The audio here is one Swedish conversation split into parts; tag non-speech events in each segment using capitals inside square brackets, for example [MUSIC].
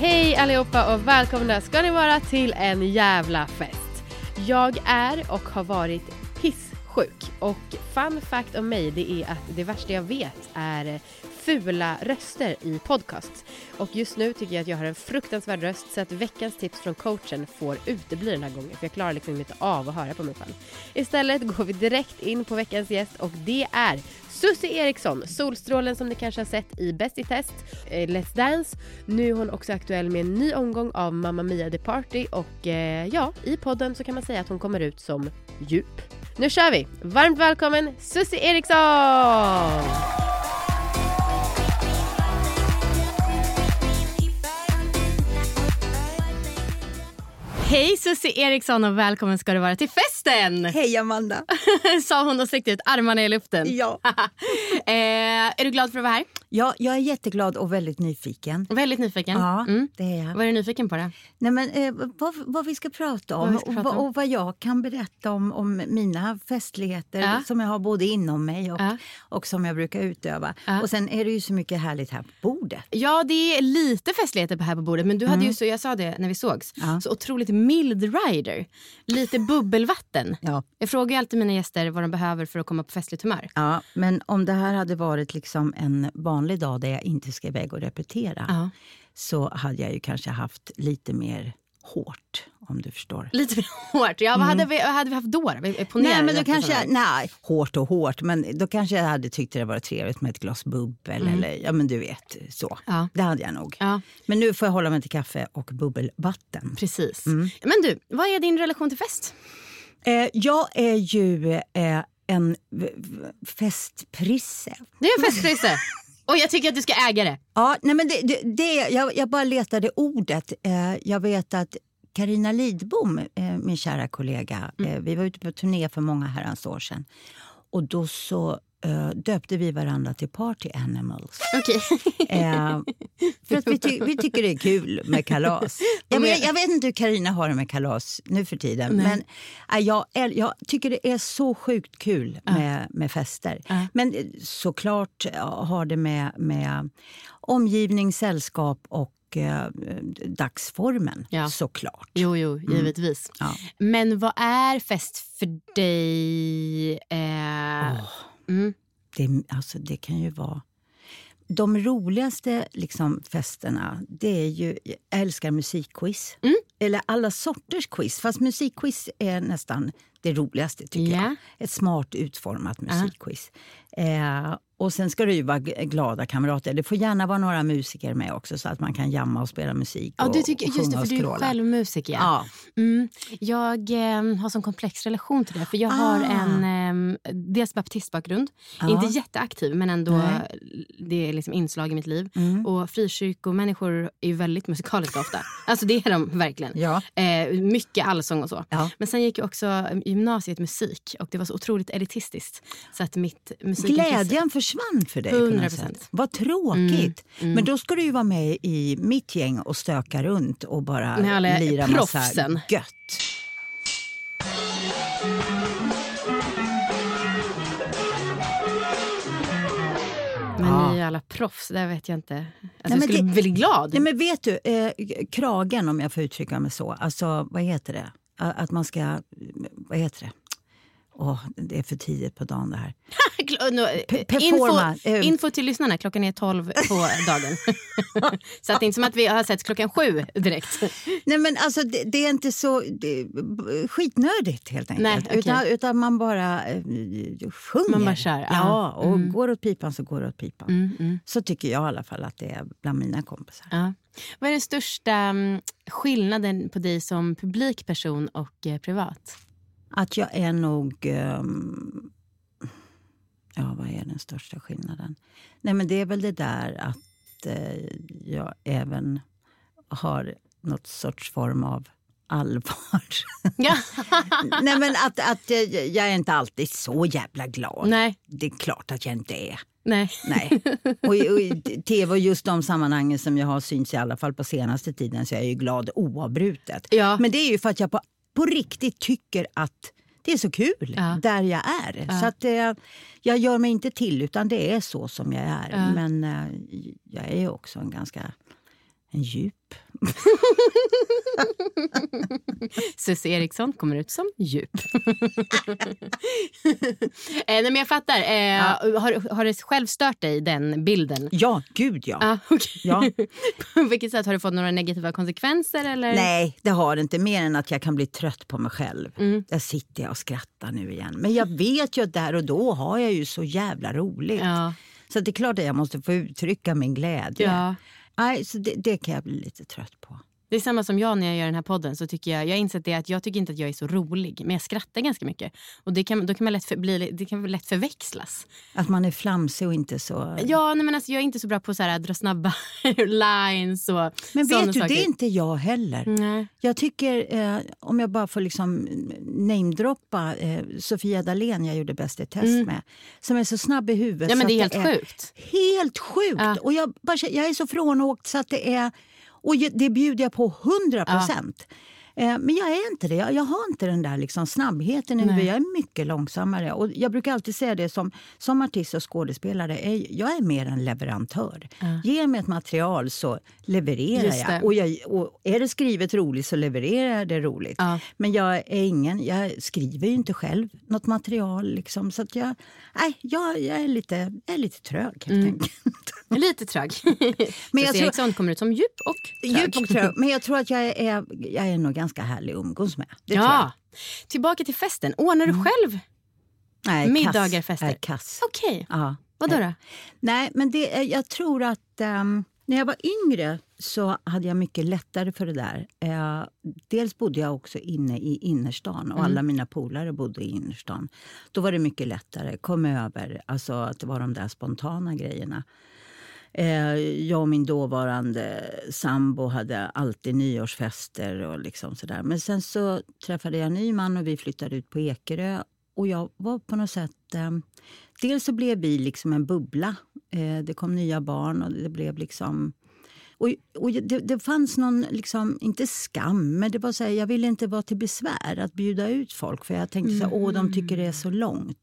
Hej allihopa och välkomna ska ni vara till en jävla fest. Jag är och har varit sjuk. och fun fact om mig det är att det värsta jag vet är fula röster i podcasts. Och just nu tycker jag att jag har en fruktansvärd röst så att veckans tips från coachen får utebli den här gången för jag klarar liksom inte av att höra på mig själv. Istället går vi direkt in på veckans gäst och det är Susie Eriksson, solstrålen som ni kanske har sett i Bäst i test, eh, Let's Dance. Nu är hon också aktuell med en ny omgång av Mamma Mia The Party och eh, ja, i podden så kan man säga att hon kommer ut som djup. Nu kör vi! Varmt välkommen Susie Eriksson! Hej Susie Eriksson och välkommen ska du vara till festen! Hej Amanda! [LAUGHS] Sa hon och sträckte ut armarna i luften. Ja. [LAUGHS] eh, är du glad för att vara här? ja, jag är jätteglad och väldigt nyfiken. Väldigt nyfiken. Ja, Mm. det är jag. Vad är du nyfiken på då? Nej, men, eh, vad, vad vi ska prata om Vad ska och, prata vad- om. och vad jag kan berätta om, om mina festligheter Ja. som jag har både inom mig och, Ja. och som jag brukar utöva. Ja. Och sen är det ju så mycket härligt här på bordet. Ja, det är lite festligheter på här på bordet men du hade ju så, jag sa det när vi sågs, Mm. Så otroligt mild rider. Lite [LAUGHS] bubbelvatten. Ja. Jag frågar ju alltid mina gäster vad de behöver för att komma på festligt humör. Ja, men om det här hade varit liksom en vanlig dag där jag inte ska iväg och repetera Ja. så hade jag ju kanske haft lite mer hårt, om du förstår. Lite för hårt. Ja, vad, hade vi, vad hade vi haft då? då? Vi- Nej, men då kanske jag, nej, hårt och hårt, men då kanske jag hade tyckt det var trevligt med ett glas bubbel eller ja men du vet så. Ja. Det hade jag nog. Ja, Men nu får jag hålla mig till kaffe och bubbelvatten. precis. Mm. Men du, vad är din relation till fest? Eh, jag är ju eh, en festprisse. Det är en festprisse. Och jag tycker att du ska äga det. Ja, nej men det, det, det, jag, jag bara letade ordet. Eh, jag vet att Karina Lidbom, eh, min kära kollega, eh, vi var ute på turné för många herrans år sedan. Och då så eh, döpte vi varandra till Party Animals. [LAUGHS] Okej. Eh, för att vi, ty vi tycker det är kul med kalas. [LAUGHS] Jag vet, jag vet inte hur Karina har det med kalas nu för tiden. Men äh, jag, jag tycker det är så sjukt kul med, med fester. Men eh, såklart ja, har det med, med omgivning, sällskap och eh, dagsformen. Ja. Såklart. Jo, jo, givetvis. Ja. Men vad är fest för dig? Eh, mm. Det, alltså, det kan ju vara... De roligaste liksom, festerna, det är ju... Jag älskar musikquiz. Mm. Eller alla sorters quiz. Fast musikquiz är nästan det roligaste, tycker Ja. jag. Ett smart utformat musikquiz. Eh, och sen ska det ju vara glada kamrater. Det får gärna vara några musiker med också så att man kan jamma och spela musik Ja, och, du tycker, och just det, för du är själv musiker. Ja. Mm. Jag eh, har sån komplex relation till det. För Jag har Ah. en eh, dels baptistbakgrund. Ja. Inte jätteaktiv, men ändå Nej. det är liksom inslag i mitt liv. Mm. Och frikyrkomänniskor är ju väldigt musikaliska ofta. [LAUGHS] Alltså det är de verkligen. Ja. Eh, mycket allsång och så. Ja. Men sen gick jag också eh, gymnasiet musik och det var så otroligt elitistiskt. Så att mitt musikintresse... Glädjen försvann för dig. på något 100%. sätt. Vad tråkigt. Mm, Men då ska du ju vara med i mitt gäng och stöka runt och bara Med alla lira massa proffsen. gött. Men Ja. ni är alla proffs, det vet jag inte. Alltså men jag skulle det- bli glad. Nej, men vet du, eh, kragen om jag får uttrycka mig så. Alltså, vad heter det? Att man ska... Vad heter det? Åh, det är för tidigt på dagen det här. [LAUGHS] info, performa, eh. info till lyssnarna, klockan är 12 på [LAUGHS] dagen. [LAUGHS] så att det är inte som att vi har sett klockan sju direkt. Nej, men alltså, det, det är inte så det, skitnödigt helt enkelt. Nej, okej. utan, utan man bara eh, sjunger. Man bara kör, ja. Ja, och Mm. går åt pipan så går det åt pipan. Mm, mm, Så tycker jag i alla fall att det är bland mina kompisar. ja. Vad är den största mm, skillnaden på dig som publikperson och eh, privat? Att jag är nog... ehm, ja, vad är den största skillnaden? Nej, men det är väl det där att eh, jag även har något sorts form av allvar. Ja. [LAUGHS] Nej, men att, att jag, jag är inte alltid så jävla glad. Nej. Det är klart att jag inte är. Nej. Nej. Och i, och i tv och just de sammanhangen som jag har synts i alla fall på senaste tiden så är jag ju glad oavbrutet. Ja. Men det är ju för att jag på, på riktigt tycker att det är så kul Ja. där jag är. Ja. Så att eh, jag gör mig inte till utan det är så som jag är. Ja. Men eh, jag är också en ganska en djup. [LAUGHS] Susie Eriksson kommer ut som djup. [LAUGHS] eh, nej, men jag fattar. Eh, har, har det själv stört dig, den bilden? Ja, gud ja. Ah, okej. Ja. [LAUGHS] På vilket sätt? Har du fått några negativa konsekvenser? Eller? Nej, det har det inte. Mer än att jag kan bli trött på mig själv. Mm. Där sitter jag och skrattar nu igen. Men jag vet ju att där och då har jag ju så jävla roligt. Ja. Så det är klart att jag måste få uttrycka min glädje. ja. Nej, så det, det kan jag bli lite trött på. Det är samma som jag när jag gör den här podden. Så tycker jag, jag har insett det att jag tycker inte att jag är så rolig. Men jag skrattar ganska mycket. Och det kan, då kan man lätt för, bli, det kan lätt förväxlas. Att man är flamsig och inte så... Ja, nej, men alltså, jag är inte så bra på att så här, dra snabba [LAUGHS] lines och Men vet du, saker. det är inte jag heller. Nej. Jag tycker, eh, om jag bara får liksom namedroppa eh, Sofia Dalén jag gjorde Bäst i test med. Som är så snabb i huvudet. Ja, men det är att helt sjukt. Helt sjukt! Ja. Och jag, bara, jag är så frånåkt så att det är... Och det bjuder jag på 100 procent. Eh, Men jag är inte det. Jag, jag har inte den där liksom snabbheten i huvudet. Jag är mycket långsammare. Och jag brukar alltid säga det som, som artist och skådespelare. Är, jag är mer en leverantör. Ge mig ett material så levererar jag. Och, jag. och är det skrivet roligt så levererar jag det roligt. Ja. Men jag är ingen, jag skriver ju inte själv något material. Liksom, så att jag, nej, jag, jag, är lite, jag är lite trög helt enkelt. [LAUGHS] Lite trög. Men Men jag jag tror- Eriksson kommer ut som djup och trög. Djup och trög. Men jag tror att jag är, jag är nog ganska härlig att umgås med. Ja. Tillbaka till festen. Ordnar du själv? Nej, Middagar, kass. fester. Nej, kass. Okej. Ja. Vadå då? Nej, men det, jag tror att ehm, när jag var yngre så hade jag mycket lättare för det där. Eh, dels bodde jag också inne i innerstan och alla mina polare bodde i innerstan. Då var det mycket lättare. Kom över, alltså att det var de där spontana grejerna. Eh, jag och min dåvarande sambo hade alltid nyårsfester och liksom sådär. Men sen så träffade jag en ny man och vi flyttade ut på Ekerö. Och jag var på något sätt... Eh, dels så blev vi liksom en bubbla. Eh, det kom nya barn och det blev liksom... Och, och det, det fanns någon, liksom, inte skam, men det var så här, jag ville inte vara till besvär att bjuda ut folk. För jag tänkte så här, åh de tycker det är så långt.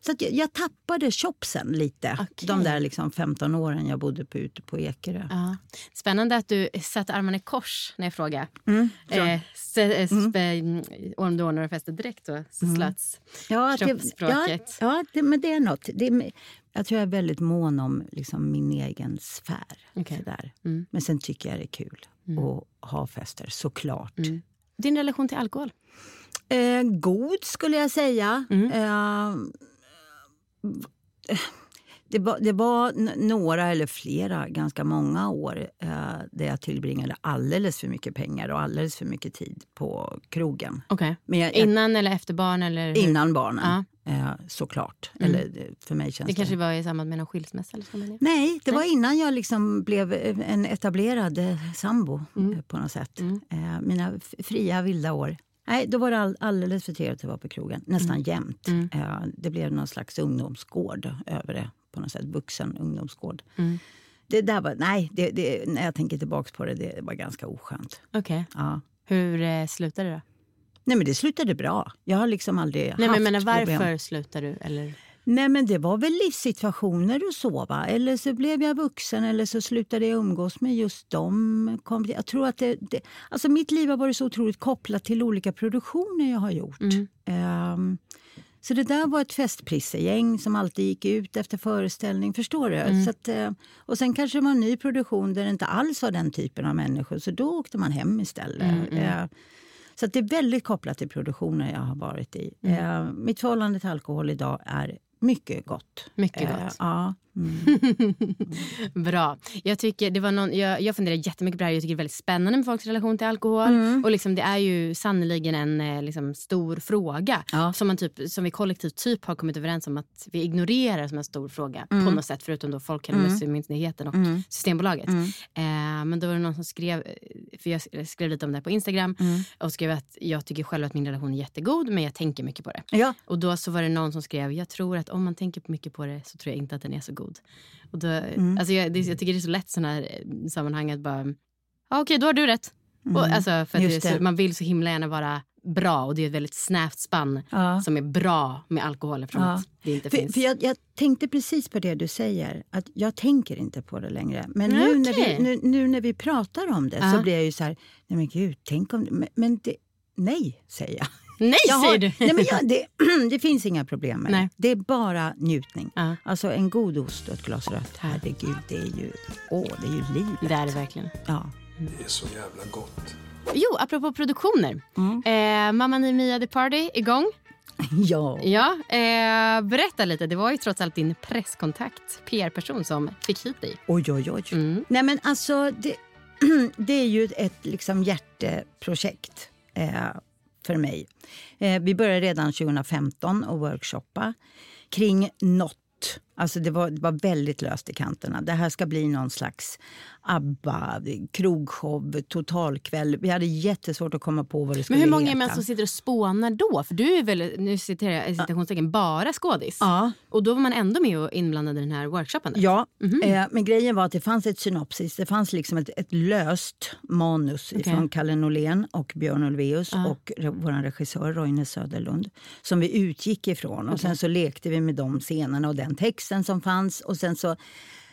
Så att jag, jag tappade chopsen lite, Okej. de där liksom 15 åren jag bodde på, ute på Ekerö. Ja. Spännande att du satte armarna i kors när jag frågade. Mm. Eh, eh, spe, Om du ordnar fester direkt då, så slöts Ja, det, ja, kroppsspråket. ja det, men det är något. Det jag tror jag är väldigt mån om liksom, min egen sfär. Okej. Sådär. Mm. Men sen tycker jag det är kul att ha fester, såklart. Mm. Din relation till alkohol? Eh, god, skulle jag säga. Mm. Eh, det var, det var några, eller flera, ganska många år eh, där jag tillbringade alldeles för mycket pengar och alldeles för mycket tid på krogen. Okay. Jag, jag, Innan eller efter barn? Eller hur? innan barnen, Ja. Eh, såklart. Mm. Eller det- för mig känns Det kanske var i samband med någon skilsmässa? Eller så. Nej, det var innan jag liksom blev en etablerad eh, sambo Mm. eh, på något sätt. Mm. Eh, Mina fria, vilda år. Nej, då var det all, alldeles för trevligt att vara på krogen. Nästan jämt. Mm. Eh, Det blev någon slags ungdomsgård över det. på något sätt. Vuxen ungdomsgård. Mm. Det där var, nej, det, det, när jag tänker tillbaka på det, det var ganska oskönt. Okej. Ja. Hur eh, slutade det då? Nej, men det slutade bra. Jag har liksom aldrig Nej, men haft jag menar, varför problem. slutade du? Eller? Nej, men det var väl livssituationer och så. Va? Eller så blev jag vuxen eller så slutade jag umgås med just dem. Jag tror att det, det, alltså mitt liv har varit så otroligt kopplat till olika produktioner jag har gjort. Mm. Ehm, Så det där var ett festprissegäng som alltid gick ut efter föreställning. Förstår du? Mm. Så att, eh, och sen kanske det var en ny produktion där det inte alls var den typen av människor. Så då åkte man hem istället. Mm, Eh, Så det är väldigt kopplat till produktioner jag har varit i. Mm. Eh, Mitt förhållande till alkohol idag är mycket gott. Mycket Eh, gott. Ja. Mm. [LAUGHS] Bra. Jag, tycker det var någon, jag, jag funderar jättemycket på det här. Jag tycker det är väldigt spännande med folks relation till alkohol. Mm. Och liksom, det är ju sannoliken en eh, liksom, stor fråga Ja. som, man typ, som vi kollektivt typ har kommit överens om att vi ignorerar som en stor fråga på något sätt. Förutom då Folkhälsomyndigheten och Systembolaget. Eh, men då var det någon som skrev, eh, för jag skrev lite om det på Instagram och skrev att jag tycker själv att min relation är jättegod men jag tänker mycket på det. Ja. Och då så var det någon som skrev, jag tror att om man tänker mycket på det så tror jag inte att den är så god. Och då, Mm. alltså jag, det, jag tycker det är så lätt sådana här eh, sammanhang att bara, ja okej då har du rätt. Och, alltså, för Mm. Så, man vill så himla gärna vara bra och det är ett väldigt snävt spann Ja. som är bra med alkohol eftersom Ja. det inte För, finns. för jag, jag tänkte precis på det du säger, att jag tänker inte på det längre. Men nu, när okej. vi, nu, nu när vi pratar om det Ja. så blir jag ju så här, nej men gud, tänk om det, men, men det, nej säger jag. Nej jag säger du! Nej, men jag, det, [LAUGHS] det finns inga problem med Nej. det. Det är bara njutning. Ja. Alltså en god ost och ett glas rött, herregud, det är ju, åh, det är ju livet. Det är det verkligen. Ja. Det är så jävla gott. Jo, apropå produktioner. Mm. Eh, Mamma Ni Mia The Party igång. [LAUGHS] ja. Ja, eh, berätta lite. Det var ju trots allt din presskontakt, PR-person, som fick hit dig. Oj, oj, oj. Mm. Nej, men alltså, det, [CLEARS THROAT] det är ju ett liksom hjärteprojekt eh, för mig. Eh, vi började redan 2015 att workshoppa kring något. Alltså det, var, det var väldigt löst i kanterna. Det här ska bli någon slags ABBA, krogshow, totalkväll. Vi hade jättesvårt att komma på vad det skulle Men hur många är man som sitter och spånar då? För du är väl, nu citerar jag citationstecken, bara skådis? Ja. Och då var man ändå med och inblandad i den här workshopen? Ja, Mhm. eh, men grejen var att det fanns ett synopsis. Det fanns liksom ett, ett löst manus Okej. från Kalle Norlén och Björn Ulvaeus och re, vår regissör Roine Söderlund som vi utgick ifrån. Och Sen så lekte vi med de scenerna och den texten som fanns. Och sen så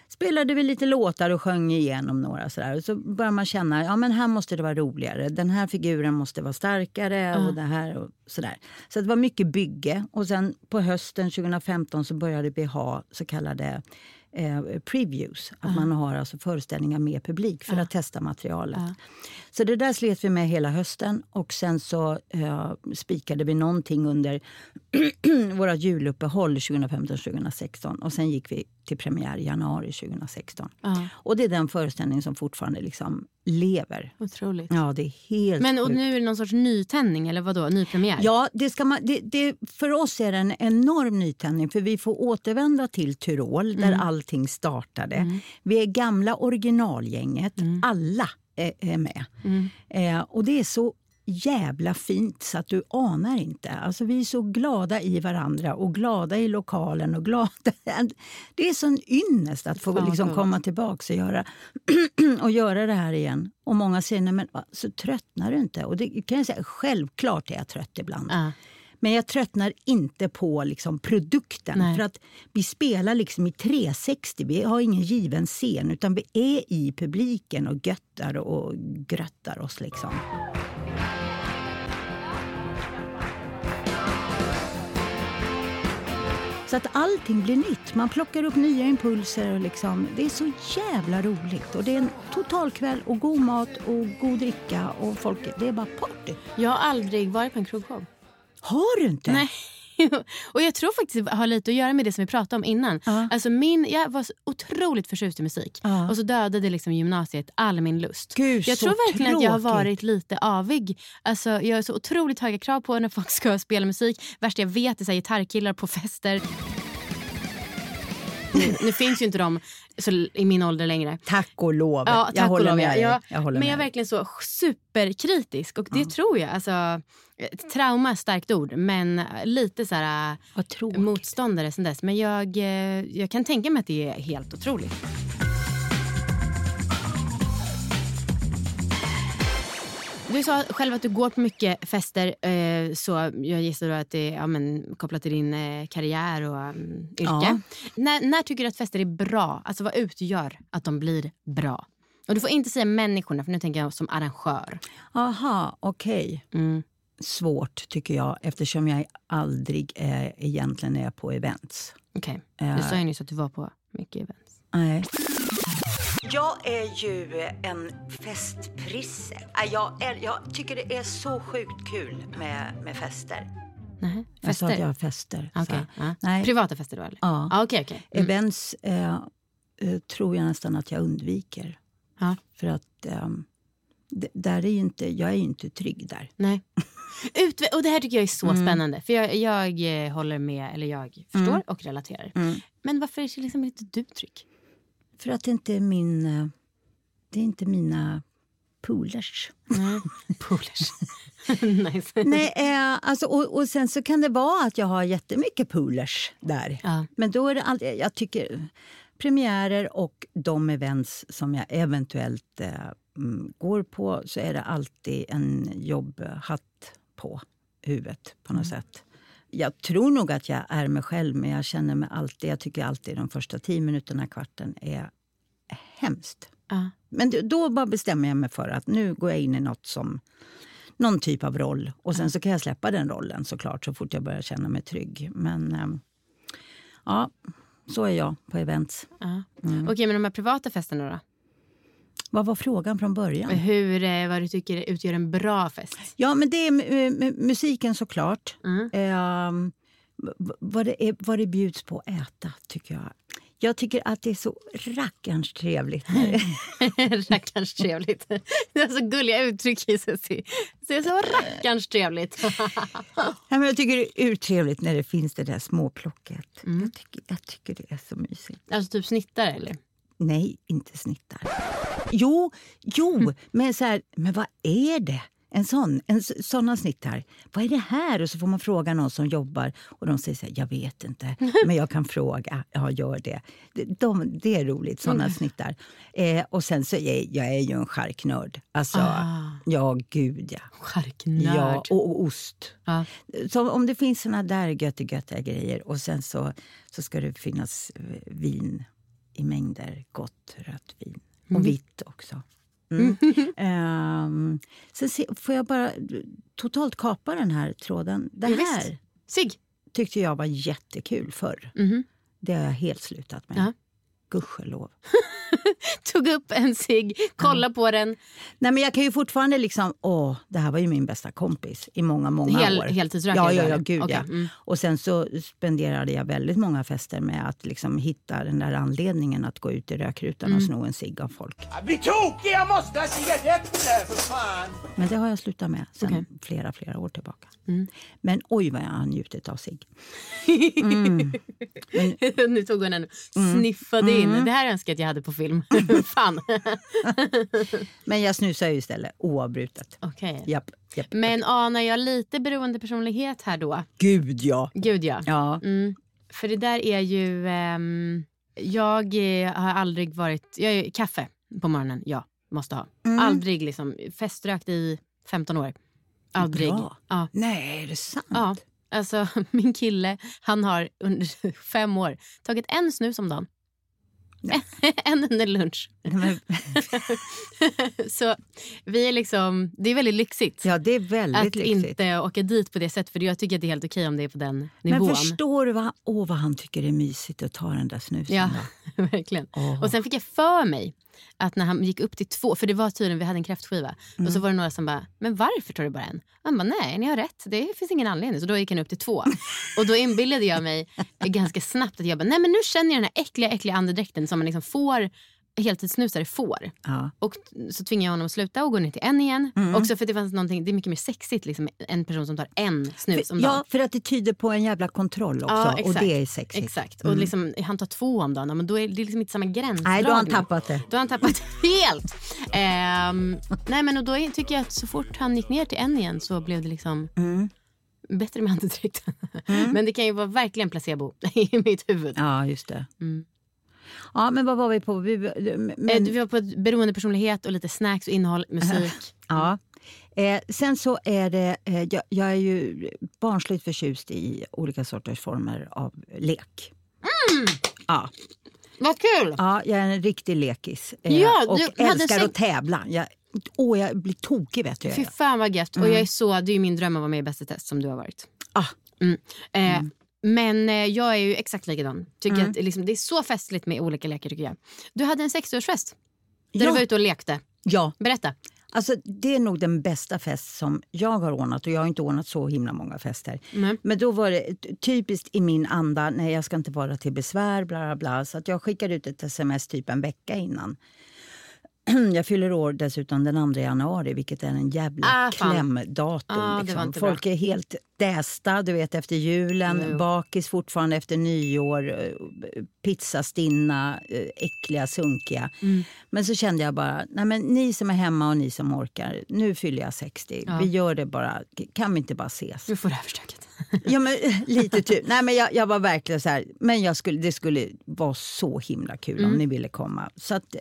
spelade vi lite låtar och sjöng igenom några. Sådär. Och så började man känna ja men här måste det vara roligare. Den här figuren måste vara starkare. och det här och sådär. Så det var mycket bygge. Och sen på hösten 2015 så började vi ha så kallade eh, previews. Att man har alltså föreställningar med publik för att testa materialet. Så det där slet vi med hela hösten och sen så eh, spikade vi någonting under [CLEARS THROAT] våra juluppehåll 2015-2016 och sen gick vi till premiär i januari 2016. Ja. Och det är den föreställning som fortfarande liksom lever. Otroligt. Ja, det är helt Men och sjukt. nu är det någon sorts nytändning eller vadå? Nypremiär? Ja, det ska man, det, det, för oss är det en enorm nytändning för vi får återvända till Tyrol där allting startade. Vi är gamla originalgänget, alla är, är med. Eh, och det är så jävla fint så att du anar inte. Alltså, vi är så glada i varandra och glada i lokalen. och glada. Det är sån ynnest att få liksom, komma tillbaka och göra, [CLEARS THROAT] och göra det här igen. Och många säger, men så tröttnar du inte? Och det kan jag säga, självklart är jag trött ibland. Ja. Men jag tröttnar inte på liksom produkten. Nej. För att Vi spelar liksom i 360. Vi har ingen given scen, utan vi är i publiken och göttar och gröttar oss. Liksom. Så att allting blir nytt. Man plockar upp nya impulser. Och liksom, det är så jävla roligt. Och Det är en totalkväll och god mat och god dricka. och folk, Det är bara party. Jag har aldrig varit på en krogshow. Har du inte? Nej. [LAUGHS] Och jag tror faktiskt det har lite att göra med det som vi pratade om innan. Ja. Alltså min, jag var så otroligt förtjust i musik. Ja. Och så dödade liksom gymnasiet all min lust. Gud, jag tror verkligen att jag har tråkigt. varit lite avig. Alltså, jag har så otroligt höga krav på när folk ska [LAUGHS] spela musik. Värst jag vet är så här, gitarrkillar på fester. Nu, nu finns ju inte de så, i min ålder längre. Tack och lov. Ja, tack jag och håller lov, med ja. dig. Ja, Jag håller men jag är verkligen så superkritisk. Och det tror jag. Alltså, trauma är ett starkt ord, men lite så här, motståndare sen dess. Men jag, eh, jag kan tänka mig att det är helt otroligt. Du sa själv att du går på mycket fester. Eh, så jag gissar att det är ja, men, kopplat till din eh, karriär och um, yrke. Ja. När, när tycker du att fester är bra? Alltså vad utgör att de blir bra? Och Du får inte säga människorna, för nu tänker jag som arrangör. Aha, okej. Mm. svårt tycker jag eftersom jag aldrig är, egentligen är på events. Okej. Du sa ju nyss att du var på mycket events. Nej. Jag är ju en festprisse. Äh, Jag, är, jag tycker det är så sjukt kul med, med fester. Nej. Jag sa att Fester? jag har fester. Så. ja. Nej. Privata fester då eller? Ja. Ah, Okej, okej. Mm. Events eh, eh, tror jag nästan att jag undviker. Ja. För att d- där är ju inte, jag är ju inte trygg där. Nej. [LAUGHS] Utve- och det här tycker jag är så Mm. spännande. För jag, jag eh, håller med, eller jag förstår Mm. och relaterar. Mm. Men varför är liksom inte du trygg? För att det inte är min... eh, Det är inte mina poolers. Nej. [LAUGHS] Poolers. [LAUGHS] nice. Nej, eh, alltså, och, och sen så kan det vara att jag har jättemycket poolers där. Ja. Men då är det alltid, jag tycker premiärer och de events som jag eventuellt eh, mm, går på så är det alltid en jobbhatt på huvudet på något sätt. Jag tror nog att jag är mig själv, men jag känner mig alltid... Jag tycker alltid de första tio minuterna, kvarten, är hemskt. Ja. Men då- då bara bestämmer jag mig för att nu går jag in i något som någon typ av roll. Och sen så kan jag släppa den rollen såklart så fort jag börjar känna mig trygg. Men ehm, ja, så är jag på events. Ja. Mm. Okej, men de här privata festerna då? Vad var frågan från början? Hur, eh, vad du tycker utgör en bra fest? Ja, men det är mu- musiken såklart. Mm. V- vad, det är, vad det bjuds på att äta, tycker jag. Jag tycker att det är så rackarns trevligt. [LAUGHS] rackarns trevligt. Det är så gulliga uttryck i. Det är så rackarns trevligt. [LAUGHS] Ja, men jag tycker det är urtrevligt när det finns det där småplocket. Mm. Jag, tycker, jag tycker det är så mysigt. Alltså typ snittar eller? Nej, inte snittar. Jo, jo, men så här, men vad är det? En sån, en, s- såna snittar. Vad är det här? Och så får man fråga någon som jobbar och de säger så här, jag vet inte, men jag kan fråga. Ja, gör det. De, de, det är roligt, såna snittar. Eh, och sen så är jag är ju en charknörd. Alltså, Ah. ja gud ja. Charknörd. Ja, och, och ost. Ja. Så om det finns såna där göttegöttiga grejer och sen så, så ska det finnas eh, vin i mängder. Gott rött vin. Och vitt också. Mm. [LAUGHS] Ehm, sen se, får jag bara totalt kapa den här tråden. Det här. Sig. tyckte jag var jättekul förr. Mhm. Det har jag helt slutat med. Ja. Gudskelov. [LAUGHS] Tog upp en cigg, kolla på den. Nej, men jag kan ju fortfarande liksom... Åh, det här var ju min bästa kompis i många, många Hel- år. heltidsrökare Ja, ja, ja, gud Okej, ja. mm. Och sen så spenderade jag väldigt många fester med att liksom hitta den där anledningen att gå ut i rökrutan Mm. och sno en cigg av folk. Bli tokig! Jag måste ha cigaretter för fan! Men det har jag slutat med sen Okej. flera, flera år tillbaka. Mm. Men oj vad jag har njutit av cigg. [LAUGHS] [LAUGHS] nu tog hon en sniffade in. Det här önskar jag att jag hade på film. [LAUGHS] Fan. [LAUGHS] Men jag snusar ju istället oavbrutet. Okej. Japp, japp. Men anar jag lite beroendepersonlighet här då? Gud ja! Gud ja. Ja, Mm. För det där är ju... ehm, jag eh, har aldrig varit... Jag är, kaffe på morgonen, ja. Måste ha. Mm. Aldrig liksom feströkt i 15 år. Aldrig. Bra. Ja. nej är det sant? ja. Alltså, [LAUGHS] min kille han har under fem år tagit en snus om dagen. [LAUGHS] en under lunch. [LAUGHS] Så vi är liksom, det är väldigt lyxigt. ja, det är väldigt att lyxigt. inte åka dit på det sättet. För jag tycker att det är helt okej om det är på den nivån. Men förstår du vad, åh, vad han tycker det är mysigt att ta den där snusen? Ja, [LAUGHS] verkligen. Åh. Och sen fick jag för mig att när han gick upp till två, för det var tydligen, vi hade en kräftskiva. Och Mm. så var det några som bara, men varför tar du bara en? Han bara, nej ni har rätt, det finns ingen anledning. Så då gick han upp till två. och då inbillade jag mig ganska snabbt att jag bara, nej men nu känner jag den här äckliga, äckliga andedräkten som man liksom får, heltidssnusare får. Ja. Och så tvingade jag honom att sluta och gå ner till en igen. Mm. Också för det fanns någonting, det är mycket mer sexigt liksom, en person som tar en snus om dagen. ja, för att det tyder på en jävla kontroll också. Ja, och det är sexigt. Exakt. Och liksom, han tar två om dagen, men då är det liksom inte samma gränsdragning. Nej, då har han tappat det. Då har han tappat helt. Ehm, nej, men och då tycker jag att så fort han gick ner till en igen så blev det liksom Mm. bättre med andedräkten. Men det kan ju vara verkligen placebo [LAUGHS] i mitt huvud. Ja, just det. Mm. Ja, men vad var vi på? Vi, men, Eh, Vi var på beroendepersonlighet och lite snacks och innehåll, musik. [LAUGHS] ja. Eh, sen så är det, eh, jag, jag är ju barnsligt förtjust i olika sorters former av lek. Ja, Vad kul! ja, jag är en riktig lekis. Eh, Ja, och älskar sex- att tävla. Jag, Åh, jag blir tokig vet du. Fy fan vad gött. Och jag är så, det är ju min dröm att vara med i Bäst i test som du har varit. Ah. Mm. Eh, Men eh, jag är ju exakt likadan. Tycker att liksom, det är så festligt med olika lekar tycker jag. Du hade en 60-årsfest. Där Ja. du var ute och lekte. Ja, Berätta. Alltså, det är nog den bästa fest som jag har ordnat. Och Jag har inte ordnat så himla många fester. Mm. Men då var det typiskt i min anda, nej jag ska inte vara till besvär, bla bla bla. Så att jag skickade ut ett sms typ en vecka innan. [CLEARS THROAT] Jag fyller år dessutom den 2 januari, vilket är en jävla Ah, klämdatum. Ah, liksom. inte bra. Folk är helt dästa, du vet, efter julen. Jo. Bakis fortfarande efter nyår. eh, Pizzastinna, eh, äckliga, sunkiga. Mm. Men så kände jag bara, nej men ni som är hemma och ni som orkar, nu fyller jag 60. Ja. Vi gör det bara, kan vi inte bara ses? Du får det överstökat. [LAUGHS] Ja, men, lite typ. Nej, men jag, jag var verkligen så här, men jag skulle, det skulle vara så himla kul Mm. om ni ville komma. Så att,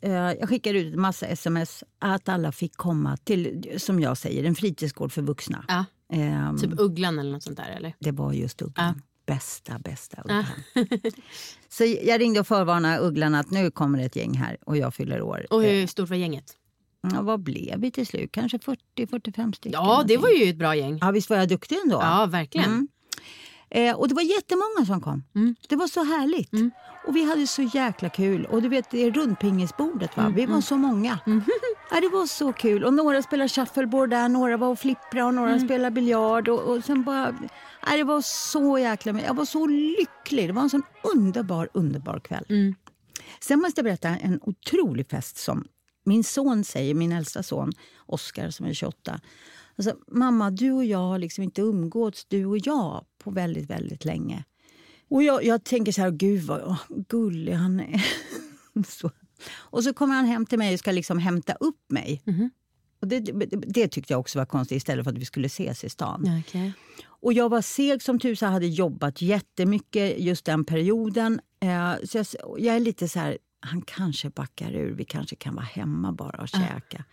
eh, jag skickade ut en massa sms att alla fick komma till, som jag säger, en fritidsgård för vuxna. Ja. Ehm, Typ Ugglan eller något sånt där eller? det var just Ugglan. Bästa, bästa Ja. Ugglan. [LAUGHS] så jag ringde och förvarnade Ugglan att nu kommer det ett gäng här och jag fyller år. Och hur stort var gänget? Ja, vad blev vi till slut? Kanske 40-45 stycken? Ja, det var ju ett bra gäng. Ja, visst var jag duktig ändå? Ja, verkligen. Mm. Eh, och det var jättemånga som kom. Mm. Det var så härligt. Och vi hade så jäkla kul. Och du vet, det är rundpingisbordet va? Mm, Vi var så många. [LAUGHS] Ja, det var så kul. Och några spelade shuffleboard där, några var och flippra och några Mm. spelade biljard. Och, och sen bara... Ja, det var så jäkla... Jag var så lycklig. Det var en sån underbar, underbar kväll. Mm. Sen måste jag berätta en otrolig fest som min son säger, min äldsta son Oskar som är 28. Alltså, mamma, du och jag har liksom inte umgåtts, du och jag, på väldigt, väldigt länge. Och jag, jag tänker så här, gud vad åh, gullig han är. [LAUGHS] så. Och så kommer han hem till mig och ska liksom hämta upp mig. Och det, det, tyckte jag också var konstigt istället för att vi skulle ses i stan. Okej. Och jag var seg som tusan, hade jobbat jättemycket just den perioden. Eh, så jag, jag är lite så här, han kanske backar ur, vi kanske kan vara hemma bara och käka.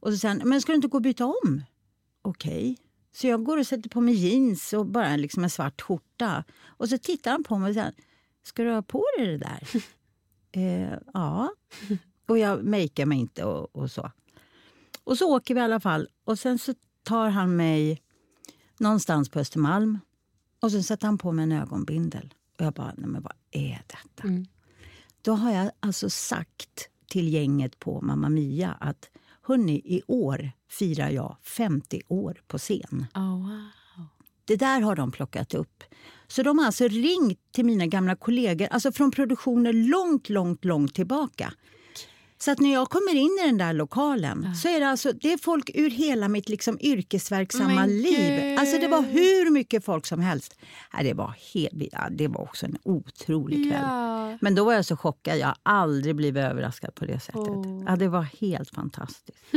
Och så sen, men ska du inte gå och byta om? Okej. Så jag går och sätter på mig jeans och bara liksom en svart skjorta. Och så tittar han på mig och säger, ska du ha på dig det där? [LAUGHS] eh, ja. Och jag makear mig inte och, och så. Och så åker vi i alla fall. Och sen så tar han mig någonstans på Östermalm. Och sen sätter han på mig en ögonbindel. Och jag bara, nej men vad är detta? Mm. Då har jag alltså sagt till gänget på Mamma Mia att hörni, i år firar jag 50 år på scen. Oh, wow. Det där har de plockat upp. Så de har alltså ringt till mina gamla kollegor, alltså från produktioner långt, långt, långt tillbaka. Så att när jag kommer in i den där lokalen så är det alltså det är folk ur hela mitt liksom yrkesverksamma Men liv. gud. Alltså det var hur mycket folk som helst. Ja, det, var helt, ja, det var också en otrolig kväll. Ja. Men då var jag så chockad. Jag har aldrig blivit överraskad på det sättet. Åh. Ja, det var helt fantastiskt. [LAUGHS]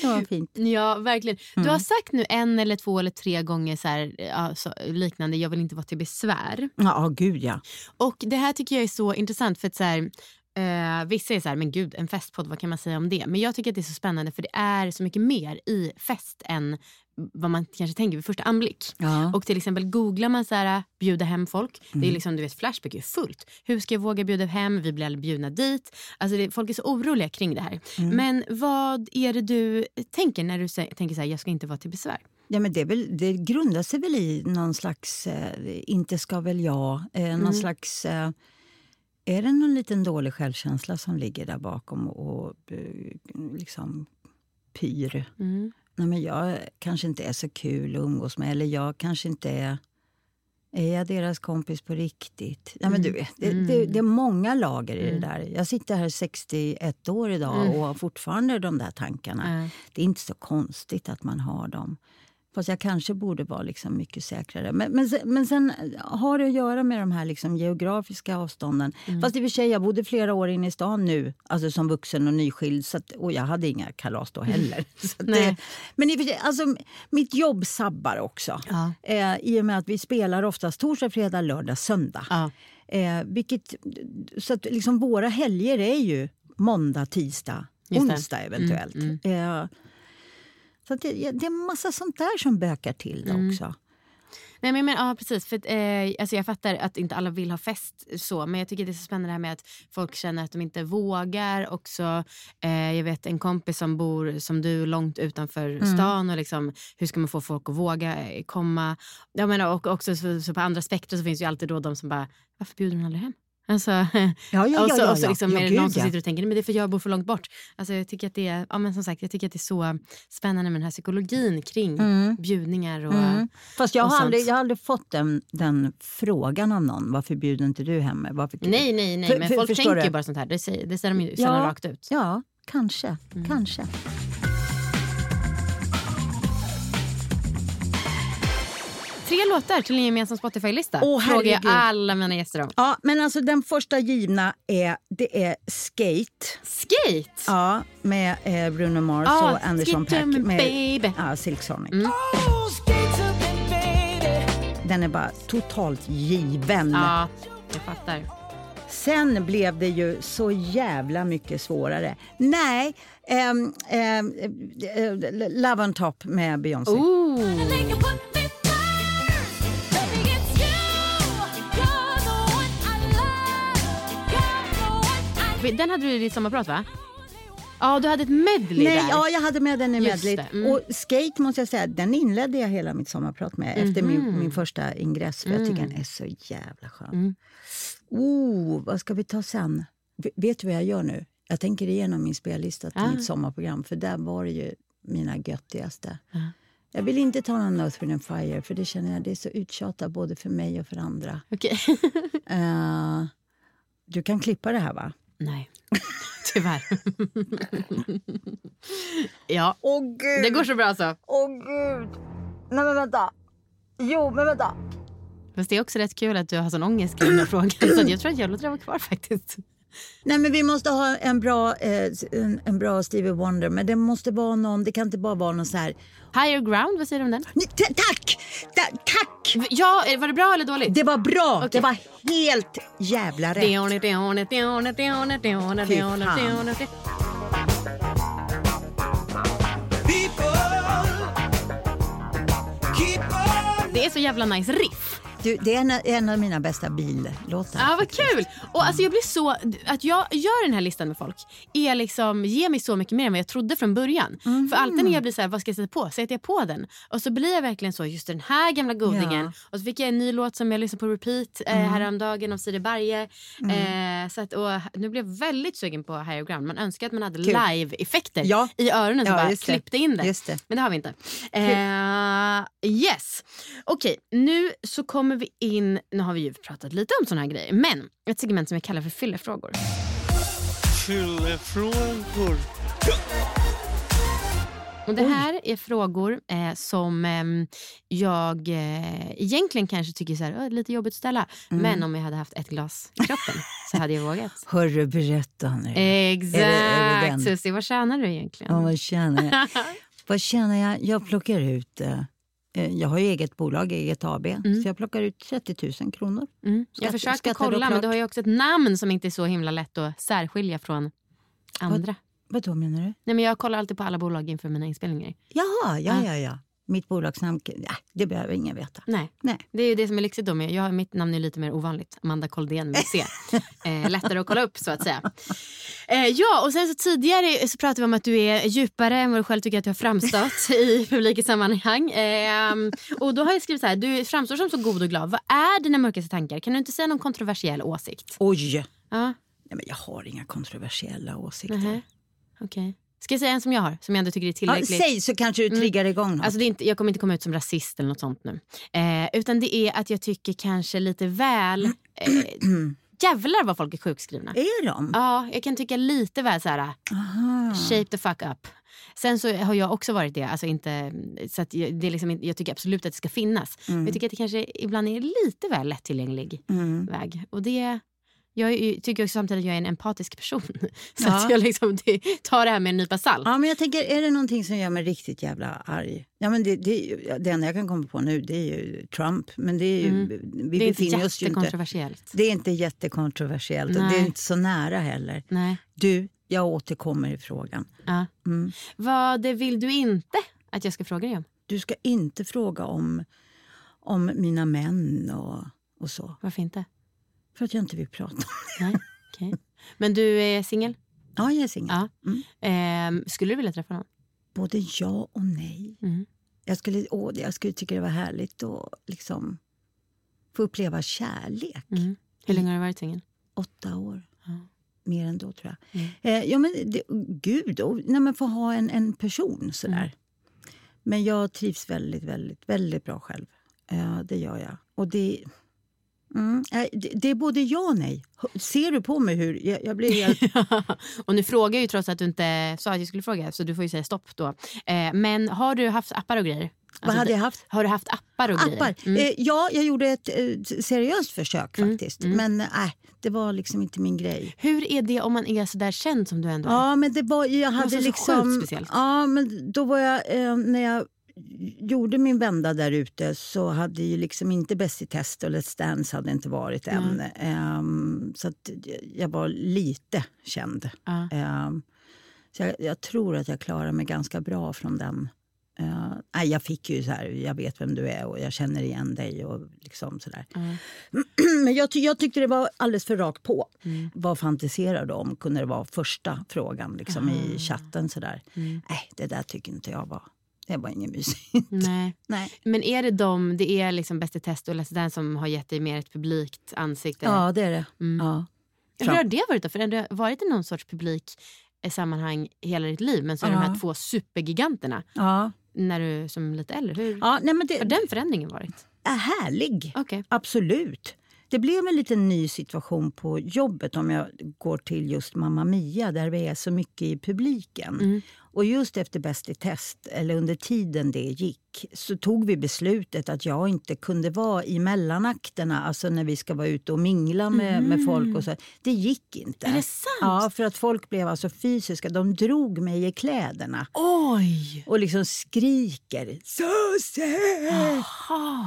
det var fint. Ja, verkligen. Du Mm. har sagt nu en eller två eller tre gånger så här, ja, så, liknande, jag vill inte vara till besvär. Ja, gud ja. Och det här tycker jag är så intressant för att så här, eh, vissa är så här, men gud en festpodd, vad kan man säga om det? Men jag tycker att det är så spännande för det är så mycket mer i fest än vad man kanske tänker vid första anblick. ja. Och till exempel googlar man så här, bjuda hem folk. Det Mm. är liksom, du vet, Flashback är fullt. Hur ska jag våga bjuda hem? Vi blir aldrig bjudna dit. Alltså det, folk är så oroliga kring det här. Mm. Men vad är det du tänker när du tänker så här, jag ska inte vara till besvär? Ja, men det, väl, det grundar sig väl i någon slags eh, inte ska väl jag. Eh, någon Mm. slags... Eh, är det någon liten dålig självkänsla som ligger där bakom och, och eh, liksom pyr? Mm. Nej, men jag kanske inte är så kul att umgås med. Eller jag kanske inte är... Är jag deras kompis på riktigt? Ja, men du vet, det, det, det är många lager i det där. Jag sitter här 61 år idag och har fortfarande de där tankarna. Ja. Det är inte så konstigt att man har dem. Fast jag kanske borde vara liksom mycket säkrare. Men, men, men sen har det att göra med de här liksom geografiska avstånden. Fast i och för sig, jag bodde flera år inne i stan nu, alltså som vuxen och nyskild. Så att, och jag hade inga kalas då heller. [LAUGHS] Att det, men i och för sig, alltså, mitt jobb sabbar också. Ja. Eh, I och med att vi spelar oftast torsdag, fredag, lördag, söndag. Ja. Eh, vilket, så att liksom våra helger är ju måndag, tisdag, onsdag eventuellt. Mm, Eh, så det, det är massa sånt där som bökar till det Mm. också. Nej, men, men, ja, precis. För, eh, alltså, jag fattar att inte alla vill ha fest så men jag tycker det är så spännande det här med att folk känner att de inte vågar. Också, eh, jag vet en kompis som bor som du långt utanför Mm. stan och liksom, hur ska man få folk att våga eh, komma? Jag menar, och också så, så på andra spektrum så finns ju alltid då de som bara, varför bjuder hon aldrig hem? Alltså, [LAUGHS] Ja, ja, och så, ja, och så ja. liksom Ja, är det gud, någon som ja. sitter och tänker men det är för jag bor för långt bort. Alltså, jag, tycker att det är, ja, men som sagt, jag tycker att det är så spännande med den här psykologin kring bjudningar. Och, Mm. Fast jag och har, aldrig, jag har aldrig fått den, den frågan av någon. Varför bjuder inte du hem? Varför Nej, nej, nej. För- men för- folk tänker du? bara sånt här. Det säger, det säger de ju sällan rakt ut. Ja, kanske. Mm. kanske. Tre låtar till en gemensam Spotify-lista. Åh, Frågar jag alla mina gäster om. Ja, men alltså den första givna är, det är Skate. Skate! Ja, med eh, Bruno Mars Ah, och Anderson Paak. Med, baby. Ja, Silk Sonic. Mm. Den är bara totalt given. Ja, jag fattar. Sen blev det ju så jävla mycket svårare. Nej, ehm, eh, Love on top med Beyoncé. Ooh. Den hade du i ditt sommarprat va? Ja, du hade ett medley Nej, där. ja, jag hade med den i Just medley. det, mm. Och skate måste jag säga, den inledde jag hela mitt sommarprat med efter Mhm. min, min första ingress. För jag tycker den är så jävla skön. Mm. Oh, vad ska vi ta sen? V- vet du vad jag gör nu? Jag tänker igenom min spellista till Ah. mitt sommarprogram. För där var det ju mina göttigaste. Ah. Jag vill inte ta någon Earth, Wind Fire för det känner jag det är så uttjatat både för mig och för andra. Okej. [LAUGHS] Eh, du kan klippa det här va? Nej, [LAUGHS] tyvärr. [LAUGHS] ja, Åh gud! det går så bra så. Åh gud! Nej men vänta. Jo men vänta. Fast det är också rätt kul att du har sån ångest kring den här frågan. Så jag tror att jag låter den vara kvar faktiskt. Nej men vi måste ha en bra, eh, en, en bra Stevie Wonder. Men det måste vara någon, det kan inte bara vara någon så här. Higher ground, vad säger du om den? Nej, ta- tack! Ta- tack! Ja, eh, var det bra eller dåligt? Det var bra! Okej. Det var helt jävla rätt. Fy fan. Det är så jävla nice riff. Du, det är en, en av mina bästa billåtar. Ja, vad kul! Och alltså jag blir så, att jag gör den här listan med folk är liksom, ger mig så mycket mer än vad jag trodde från början. För alltid när jag blir så här, vad ska jag sätta på? Sätter jag på den? Och så blir jag verkligen så, just den här gamla godingen. Ja. Och så fick jag en ny låt som jag lyssnade på repeat eh, häromdagen av Siri Berge. Eh, så att, och nu blev jag väldigt sugen på Higher Ground. Man önskar att man hade live-effekter Ja. i öronen som Ja, bara klippte in det. Det. Men det har vi inte. Eh, yes. Okej, nu så kommer vi in, nu har vi ju pratat lite om såna här grejer, men ett segment som jag kallar för fyllefrågor. Fyllefrågor. Och det här är frågor eh, som ehm, jag eh, egentligen kanske tycker så här, "Åh, lite jobbigt att ställa. Mm. Men om jag hade haft ett glas i kroppen så hade jag vågat. [LAUGHS] Hörru, berätta nu. Exakt! Är det- är det den? Susie, vad tjänar du egentligen? Ja, vad känner jag? [LAUGHS] vad känner jag? Jag plockar ut... Eh, eh, jag har ju eget bolag, eget AB, så jag plockar ut 30 000 kronor. Mm. Jag försökte kolla, men du har ju också ett namn som inte är så himla lätt att särskilja från andra. Vad då menar du? Nej, men jag kollar alltid på alla bolag inför mina inspelningar. Jaha, ja, ja, ja. Mitt bolagsnamn, ja, det behöver ingen veta. Nej. Nej. Det är ju det som är lyxigt då. Med. Jag, mitt namn är lite mer ovanligt. Amanda Koldén med C. [LAUGHS] eh, lättare att kolla upp så att säga. Eh, ja, och sen så tidigare så pratade vi om att du är djupare än vad du själv tycker att du har framstått [LAUGHS] i publika sammanhang. Eh, och då har jag skrivit så här. Du framstår som så god och glad. Vad är dina mörkaste tankar? Kan du inte säga någon kontroversiell åsikt? Oj! Ja, Nej, men jag har inga kontroversiella åsikter. nähä. Okej. Ska jag säga en som jag har? Som jag ändå tycker är Ja, tillräckligt. säg så kanske du triggar igång något. Alltså det är inte, jag kommer inte komma ut som rasist eller något sånt nu. Eh, utan det är att jag tycker kanske lite väl... Eh, jävlar vad folk är sjukskrivna. är de? Ja, jag kan tycka lite väl så här... Aha. Shape the fuck up. Sen så har jag också varit det. Alltså inte, så att jag, det är liksom, jag tycker absolut att det ska finnas. Men jag tycker att det kanske ibland är lite väl lättillgänglig Mm. väg. Och det... Jag är tycker också samtidigt att jag är en empatisk person. [LAUGHS] Så Ja. att jag liksom, det, tar det här med en nypa salt. Ja, men jag tänker, är det någonting som gör mig riktigt jävla arg? Ja, men det, det, det enda jag kan komma på nu det är ju Trump. Men det är ju, vi Mm. det är inte befinner oss ju inte... Det är inte jättekontroversiellt och det Nej. är inte så nära heller. Nej. Du, jag återkommer i frågan. Ja. Mm. Vad vill du inte att jag ska fråga dig om? Du ska inte fråga om, om mina män och, och så. Varför inte? För att jag inte vill prata om det. Nej, okej. Men du är singel? Ja, jag är singel. Ja. Mm. Ehm, skulle du vilja träffa någon? Både ja och nej. Mm. Jag skulle, åh, jag skulle tycka det var härligt att liksom få uppleva kärlek. Mm. Hur länge har du varit singel? Åtta år. Ja. Mer än då, tror jag. Mm. Eh, ja, men det, gud, och, nej, men få ha en, en person sådär. Mm. Men jag trivs väldigt, väldigt, väldigt bra själv. Eh, det gör jag. Och det... Mm, nej, det, det är både ja och nej. Ser du på mig hur... Jag, jag blir helt... [LAUGHS] och nu frågar jag ju trots att du inte sa att jag skulle fråga så du får ju säga stopp då. Eh, men har du haft appar och grejer? Vad Alltså, hade jag haft? Har du haft appar och grejer? Appar. Mm. Eh, ja, jag gjorde ett eh, seriöst försök Mm, faktiskt. mm. Men nej, det var liksom inte min grej. Hur är det om man är så där känd som du ändå är? Ja, men det var, jag hade så liksom... sjukt speciellt. Ja, men då var jag... När jag gjorde min vända där ute så hade ju liksom inte Bäst i test och Let's Dance hade inte varit än. Ehm, så att jag var lite känd. Ja. Ehm, så jag, jag tror att jag klarar mig ganska bra från den. Eh, nej, jag fick ju så här, jag vet vem du är och jag känner igen dig och liksom sådär. Ja. [CLEARS THROAT] Men jag, ty- jag tyckte det var alldeles för rakt på. Mm. Vad fantiserar du om? Kunde det vara första frågan liksom, i chatten sådär. Mm. Nej, det där tycker inte jag var... Det var ingen mysigt. Nej. [LAUGHS] Nej. Men är det de, det är liksom Bäst i test och Let's Dance som har gett dig mer ett publikt ansikte? Ja, det är det. Mm. Ja. Hur har det varit då? För det har varit i någon sorts publik eh, sammanhang hela ditt liv men så är det de Ja. här två supergiganterna Ja. när du som lite äldre. Hur Ja, nej, men det har den förändringen varit? är härlig. Okej. Absolut. Det blev en liten ny situation på jobbet om jag går till just Mamma Mia där vi är så mycket i publiken. Mm. Och just efter Bäst i test, eller under tiden det gick, så tog vi beslutet att jag inte kunde vara i mellanakterna, alltså när vi ska vara ute och mingla med, med folk. och så. Det gick inte. Är det sant? Ja, för att folk blev alltså fysiska. De drog mig i kläderna Oj! och liksom skriker “Susie!”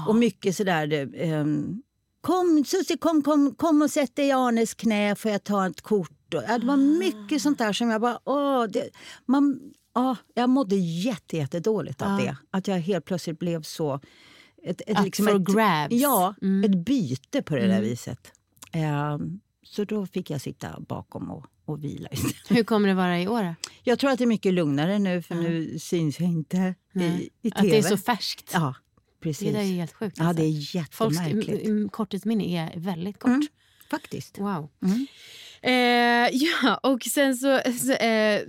Och mycket sådär... det, ehm, kom, Susie, kom, kom, kom och sätt dig i Arnes knä, får jag ta ett kort? Ja, det var mycket sånt där som jag bara... Åh, det, man, ja, jag mådde jätte, jättedåligt av Ja. det. Att jag helt plötsligt blev så... Ett, ett, Up for ett, grabs. Ja, Mm. ett byte på det där Mm. viset. Ehm, så då fick jag sitta bakom och, och vila. Hur kommer det vara i år? då? Jag tror att det är mycket lugnare nu, för nu syns jag inte i, i Att tv. det är så färskt. Ja, precis. Det där är helt sjukt. Ja, alltså. det är Folks jättemärkligt. m- korttidsminne är väldigt kort. Mm. Faktiskt. Wow. Mm. Eh, [LAUGHS] ja, och sen så... så eh,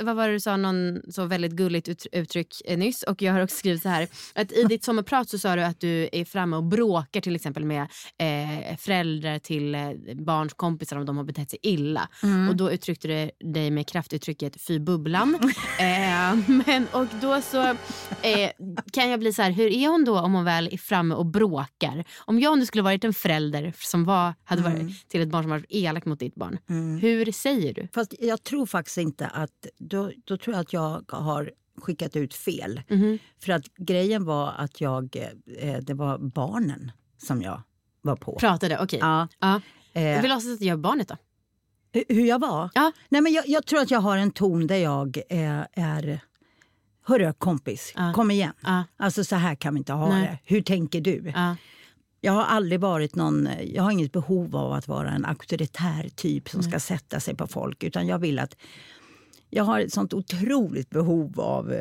[LAUGHS] vad var det du sa? Någon så väldigt gulligt ut, uttryck eh, nyss. Och jag har också skrivit så här. Att I ditt sommarprat så sa du att du är framme och bråkar till exempel med eh, föräldrar till eh, barns kompisar om de har betett sig illa. Mm. Och då uttryckte du dig med kraftuttrycket fy bubblan. [LAUGHS] eh, men, och då så eh, kan jag bli så här, hur är hon då om hon väl är framme och bråkar? Om jag nu skulle varit en förälder som var, hade varit till ett barn som varit elak mot ditt barn. Mm. Hur säger du? Fast jag tror faktiskt inte att... Då, då tror jag att jag har skickat ut fel. Mhm. För att grejen var att jag... Eh, det var barnen som jag var på. Pratade, okej. Ja. Ja. Jag Eh, vill låtsas att jag är barnet då. hu- hur jag var? Ja. Nej, men jag, jag tror att jag har en ton där jag eh, är... Hörru kompis, Ja. kom igen. Ja. Alltså så här kan vi inte ha Nej. det. Hur tänker du? Ja. Jag har aldrig varit någon, jag har inget behov av att vara en auktoritär typ som Mm. ska sätta sig på folk. Utan jag vill att, jag har ett sånt otroligt behov av,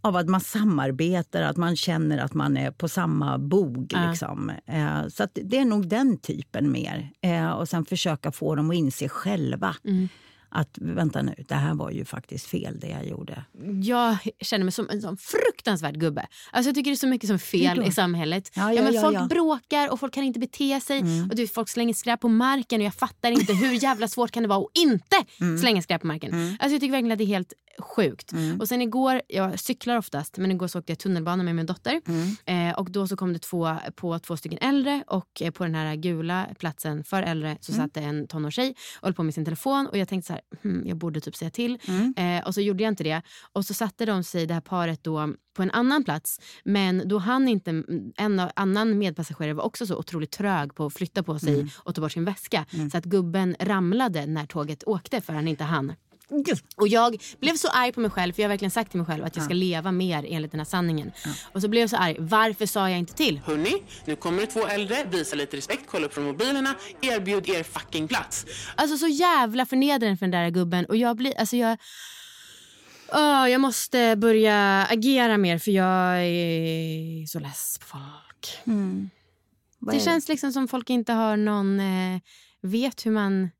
av att man samarbetar, att man känner att man är på samma bog. Ja. Liksom. Eh, Så det är nog den typen mer. Eh, Och sen försöka få dem att inse själva Mm. att vänta nu, det här var ju faktiskt fel det jag gjorde. Jag känner mig som en sån fruktansvärd gubbe. Alltså jag tycker det är så mycket som fel i samhället. Ja, ja, men ja, folk ja. Mm. bråkar och folk kan inte bete sig. Och du, folk slänger skräp på marken och jag fattar inte hur jävla svårt kan det vara att inte Mm. slänga skräp på marken. Alltså jag tycker verkligen att det är helt sjukt. Mm. Och sen igår, jag cyklar oftast, men igår så åkte jag tunnelbana med min dotter. Mm. Eh, och då så kom det två, på två stycken äldre och eh, på den här gula platsen för äldre så Mm. satt det en tonårstjej och höll på med sin telefon och jag tänkte så här, hmm, jag borde typ säga till. Mm. Eh, och så gjorde jag inte det. Och så satte de sig, det här paret då, på en annan plats. Men då han inte, en annan medpassagerare var också så otroligt trög på att flytta på sig Mm. och ta bort sin väska. Så att gubben ramlade när tåget åkte för han inte hann Och jag blev så arg på mig själv för jag har verkligen sagt till mig själv att jag ska leva mer enligt den här sanningen. Och så blev jag så arg. Varför sa jag inte till? Hörni, nu kommer det två äldre. Visa lite respekt, kolla upp från mobilerna. Erbjud er fucking plats. Alltså så jävla förnedrande för den där gubben. Och jag blir, alltså jag... Åh, jag måste börja agera mer för jag är så less på folk. Vad Det känns liksom som folk inte har någon... Eh, vet hur man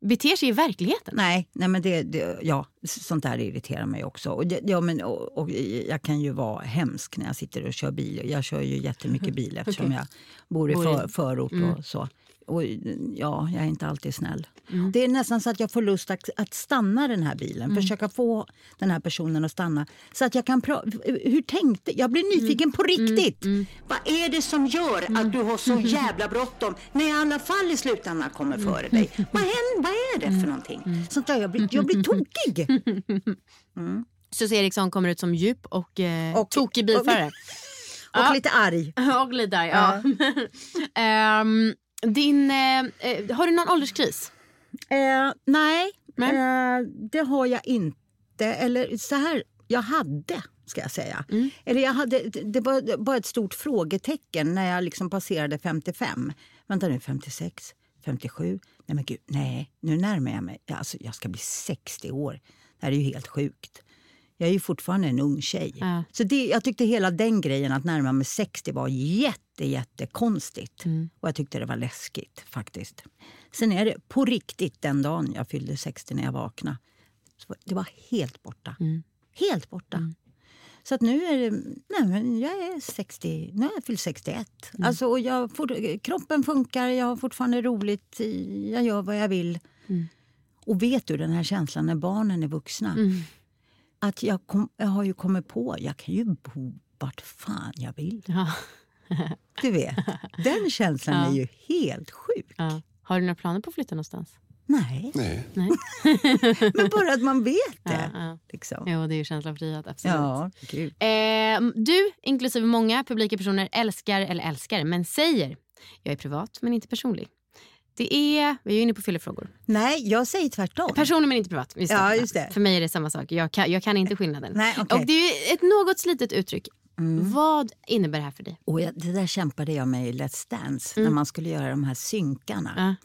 beter sig i verkligheten. Nej, nej men det, det, ja, sånt där irriterar mig också. Och, det- ja, men, och, och jag kan ju vara hemsk när jag sitter och kör bil. Jag kör ju jättemycket bil [LAUGHS] eftersom Okej. jag bor i Bor i- för, förort Mm. och så. Och ja, jag är inte alltid snäll. Det är nästan så att jag får lust att, att stanna den här bilen. Mm. Försöka få den här personen att stanna. Så att jag kan. Hur tänkte Jag blir nyfiken på riktigt. Vad är det som gör att du har så jävla bråttom när jag i alla fall i slutändan kommer före dig? Vad, händer, vad är det för någonting? Sånt där, jag, blir, jag blir tokig. [LAUGHS] Susie Eriksson kommer ut som djup och, eh, Och- tokig bilförare. [LAUGHS] Och lite arg. [LAUGHS] och lite arg, ja. Ehm, din, eh, eh, har du någon ålderskris? Eh, nej. Eh, det har jag inte. Eller så här, jag hade, ska jag säga. Mm. Eller jag hade, det var bara ett stort frågetecken när jag liksom passerade 55. Vänta nu, 56, 57? Nej men gud, nej, nu närmar jag mig. Alltså, jag ska bli 60 år. Det här är ju helt sjukt. Jag är ju fortfarande en ung tjej. Ja. Så det, jag tyckte hela den grejen att närma mig 60 var jätte, jättekonstigt. Mm. Och jag tyckte det var läskigt faktiskt. Sen är det på riktigt den dagen jag fyllde 60 när jag vaknade. Det var helt borta. Mm. Helt borta. Så att nu är det, nej men jag är 60, nu har jag fyllt 61. Mm. Alltså, och jag får, kroppen funkar, jag har fortfarande roligt, jag gör vad jag vill. Mm. Och vet du den här känslan när barnen är vuxna? Att jag, kom, jag har ju kommit på, jag kan ju bo vart fan jag vill. Ja. [LAUGHS] Du vet, den känslan Ja. är ju helt sjuk. Ja. Har du några planer på att flytta någonstans? Nej, Nej. Nej. [LAUGHS] men bara att man vet det. Ja, ja. Liksom. Jo, det är ju känslan av frihet. Absolut. Ja, gud. Eh, du, inklusive många publika personer, älskar, eller älskar, men säger jag är privat men inte personlig. Det är, vi är inne på fyllefrågor. Nej, jag säger tvärtom. Personlig men inte privat. Ja, just det. För mig är det samma sak. Jag kan, jag kan inte skillnaden. Nej, okej. Och det är ett något slitet uttryck. Vad innebär det här för dig? Och jag, det där kämpade jag med i Let's Dance när man skulle göra de här synkarna.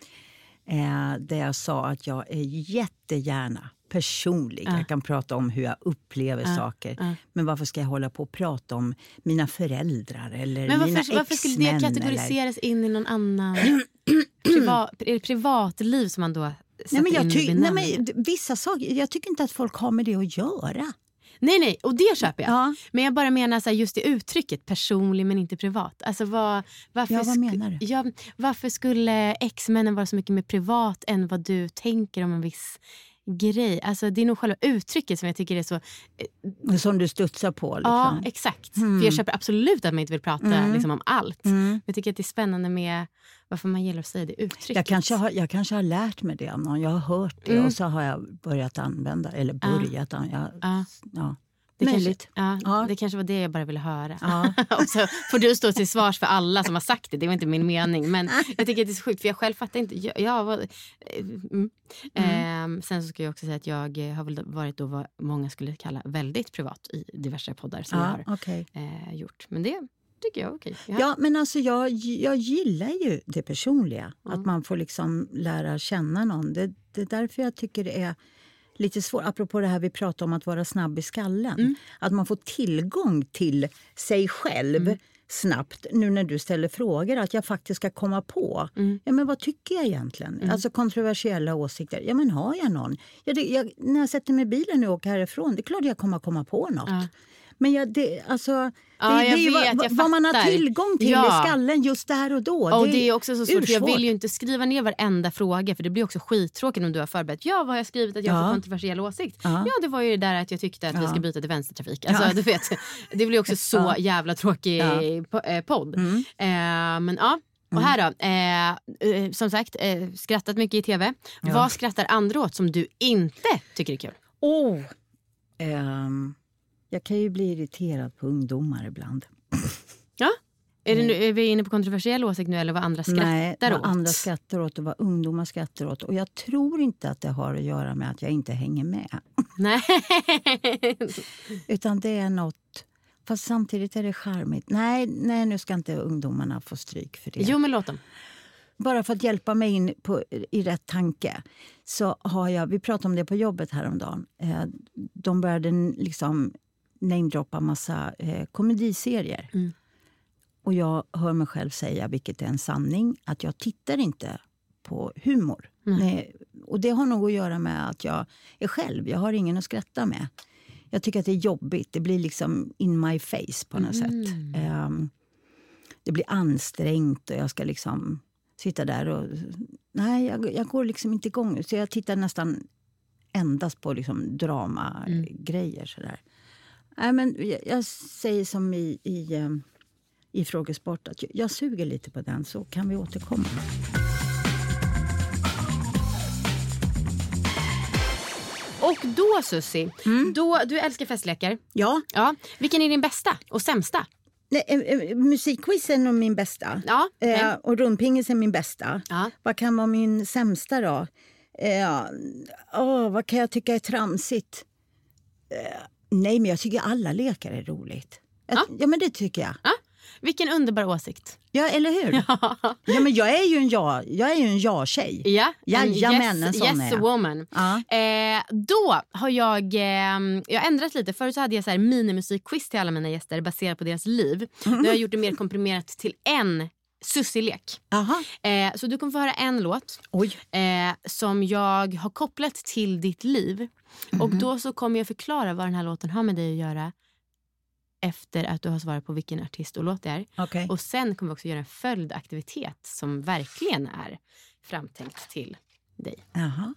Ja. Eh, där jag sa att jag är jättegärna personlig. Jag kan prata om hur jag upplever saker. Men varför ska jag hålla på och prata om mina föräldrar eller Men mina varför, varför skulle det exmän eller- kategoriseras in i någon annan... [CLEARS THROAT] priva, är det privatliv som man då Nej, sätter men jag, in i nej, men vissa saker, jag tycker inte att folk har med det att göra. Nej, nej, och det köper jag. Ja. Men jag bara menar så här, just det uttrycket, personlig men inte privat. Alltså vad, varför, Ja, vad menar du? Ja, varför skulle ex-männen vara så mycket mer privat än vad du tänker om en viss grej? Alltså det är nog själva uttrycket som jag tycker är så... Som du studsar på. Liksom. Ja, exakt. För jag köper absolut att man inte vill prata liksom, om allt. Mm. Men jag tycker att det är spännande med varför man gillar att säga det uttrycket. Jag kanske, har, jag kanske har lärt mig det av någon. Jag har hört det och så har jag börjat använda eller börjat. an- Jag, Ja. ja. Det Möjligt. kanske, ja, Ja. det kanske var det jag bara ville höra. Ja. [LAUGHS] och så får du stå till svars för alla som har sagt det. Det var inte min mening. Men jag tycker att det är så sjukt för jag själv fattar inte. Jag, jag var, eh, mm. Ehm, sen så ska jag också säga att jag eh, har väl varit då vad många skulle kalla väldigt privat i diverse poddar som jag Ja, har okej. eh, gjort. Men det tycker jag är okej. Ja. Ja, men alltså jag, jag gillar ju det personliga. Att man får liksom lära känna någon. Det, det är därför jag tycker det är lite svårt. Apropå det här vi pratade om att vara snabb i skallen. Att man får tillgång till sig själv snabbt nu när du ställer frågor. Att jag faktiskt ska komma på. Ja, men vad tycker jag egentligen? Alltså kontroversiella åsikter. Ja, men har jag någon? Ja, det, jag, när jag sätter mig i bilen och åker härifrån, det är klart jag kommer komma på något. Men jag, det, alltså, det, Ja, det är ju vet, vad, vad man har tillgång till Ja. i skallen just där och då. Och det är också så svårt, jag vill ju inte skriva ner varenda fråga för det blir också skittråkigt om du har förberett. Ja, vad har jag skrivit att jag har Ja. för kontroversiell åsikt? Ja. Ja, det var ju det där att jag tyckte att vi Ja. ska byta till vänstertrafik. Alltså, Ja. du vet, [LAUGHS] det blir också [LAUGHS] så Ja. jävla tråkig Ja. Mm. eh, podd. Eh, men ja. Och här då, eh, eh, som sagt, eh, skrattat mycket i tv. Vad skrattar andra åt som du inte tycker är kul? Oh. Ehm, jag kan ju bli irriterad på ungdomar ibland. Ja? Är, det nu, är vi inne på kontroversiell åsikt nu eller vad andra skrattar Nej, vad åt? andra skrattar åt och vad ungdomar skrattar åt. Och jag tror inte att det har att göra med att jag inte hänger med. Nej. [LAUGHS] Utan det är något... Fast samtidigt är det charmigt. Nej, nej, nu ska inte ungdomarna få stryk för det. Jo, men låt dem. Bara för att hjälpa mig in på, i rätt tanke. Så har jag, vi pratade om det på jobbet häromdagen. Eh, de började liksom namedroppa massa eh, komediserier. Mm. Och jag hör mig själv säga, vilket är en sanning, att jag tittar inte på humor. Nej, och det har nog att göra med att jag är själv. Jag har ingen att skratta med. Jag tycker att det är jobbigt. Det blir liksom in my face på något sätt. Ehm, det blir ansträngt och jag ska liksom sitta där och... Nej, jag, jag går liksom inte igång. Så jag tittar nästan endast på liksom dramagrejer. Sådär. Nej, men jag, säger som i, i, eh, i Frågesport att jag, suger lite på den, så kan vi återkomma. Och då Susi, Mm. då, du älskar festlekar. Ja, Ja. Vilken är din bästa och sämsta? nej, eh, eh, musikquiz är min bästa. Ja. Eh, och rundpingis är min bästa. Ja. Vad kan vara min sämsta då? Eh, åh, vad kan jag tycka är tramsigt? Eh, nej, men jag tycker alla lekar är roligt. Ja. ja. men det tycker jag. Ja. Vilken underbar åsikt. Ja, eller hur? [LAUGHS] Ja, men jag är ju en ja, jag är ju en ja-tjej. Ja, en Jajamän, en yes, sån yes är jag. woman. Ja. Eh, då har jag, eh, jag har ändrat lite. Förut så hade jag så här minimusikquiz till alla mina gäster baserat på deras liv. Nu har jag gjort det mer komprimerat till en Sussi-lek. Eh, så du kommer få höra en låt eh, som jag har kopplat till ditt liv. Och då så kommer jag förklara vad den här låten har med dig att göra efter att du har svarat på vilken artist och låt det är. Okej. Och sen kommer vi också göra en följdaktivitet som verkligen är framtänkt till dig. Jaha.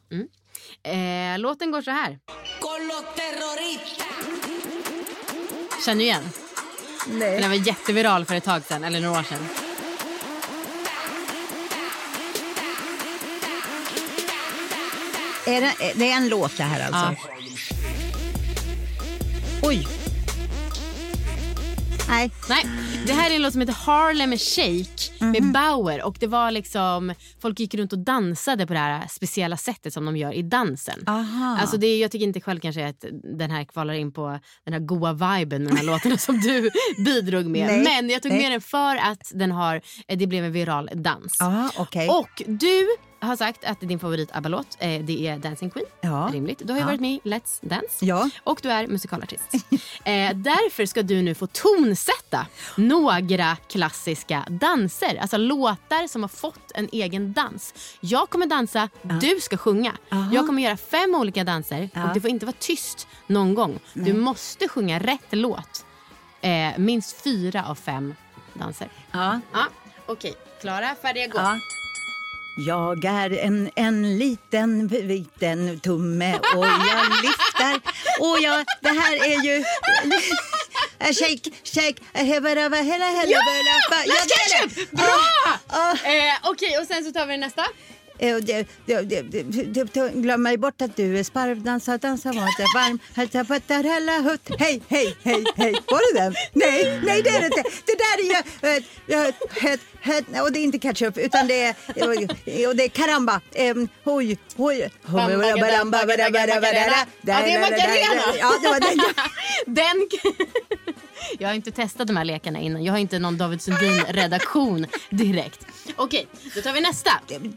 Eh, låten går så här. Känner du igen? Nej. Den var jätteviral för ett tag sedan, eller några år sedan. Är det, det är en låt det här alltså? Oj. Nej. Nej, det här är en låt som heter Harlem Shake med Bauer. Och det var liksom, folk gick runt och dansade på det här speciella sättet som de gör i dansen. Aha. Alltså det, jag tycker inte själv kanske att den här kvalar in på den här goa viben med de här låtarna som du [LAUGHS] bidrog med. Nej. Men jag tog Nej. med den för att den har, eh, det blev en viral dans. Ja, okej. Och du har sagt att din favorit ABBA-låt eh, det är Dancing Queen. Ja. Rimligt. Du har ju Ja. varit med i Let's Dance. Ja. Och du är musikalartist. [LAUGHS] eh, därför ska du nu få tonsätta några klassiska danser. Alltså låtar som har fått en egen dans. Jag kommer dansa, du ska sjunga. Aha. Jag kommer göra fem olika danser Ja. och det får inte vara tyst någon gång. Du måste sjunga rätt låt. Eh, minst fyra av fem danser. Ja. Ja, Okej, klara, färdiga, gå. Ja. Jag är en, en liten liten tumme och jag lyfter. Och jag, det här är ju... [LAUGHS] Shake, shake, hebba, hela, hela, hela, Ja! Ja, Let's det! Bra! Ah, Eh, Okej, och sen så tar vi nästa. Eh, Glöm mig bort att du är sparv, dansa, dansa, var det varm. Hälsa på hella, hutt. Hej, hej, hej, hej. Var det den? Nej, nej det är det inte. Det där är ju... eh, eh, och det är inte ketchup, utan det är... Och det är karamba. Hoj, hoj. Ja, det är Macarena. Ja, det var den. [LAUGHS] Den... Jag har inte testat de här lekarna innan. Jag har inte någon David Sundin-redaktion direkt. Okej, då tar vi nästa.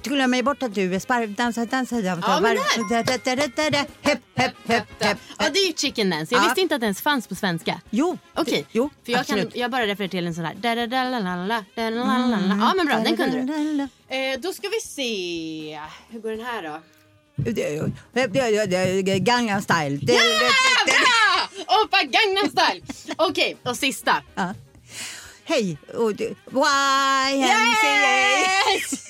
Glöm mig bort att du är sparv, dansa, dansa, dansa. Ja, men da. Hepp, hepp, hepp, hepp. Ja, det är ju chicken dance. Jag Ja. visste inte att det ens fanns på svenska. Jo, Okej, jo, för jag, kan, jag bara refererar till en sån här... Ja, men bra. Den kunde du. Eh, då ska vi se. Hur går den här då? Gangnam style. Ja, bra! Oppa Gangnam style. Okej, och sista. Ja. Hej! och du- YMCA! Yes! [LAUGHS]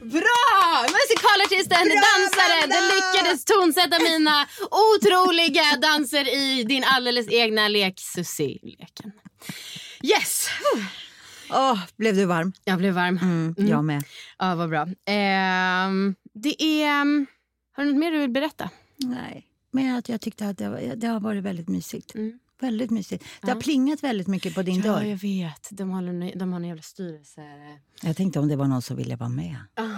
Bra! Musikalartisten, Bra, dansare. Du lyckades tonsätta mina otroliga danser i din alldeles egna lek Susie-leken. Yes! Åh, blev du varm? Jag blev varm. Mm, Jag med. Ja, vad bra. Ehm, det är... Har du något mer du vill berätta? Nej. Men att jag tyckte att det, var, det har varit väldigt mysigt. Mm. Väldigt mysigt. Det har plingat väldigt mycket på din Ja, dörr. jag vet. De, håller, de har en jävla styrelse. Jag tänkte om det var någon som ville vara med. [LAUGHS]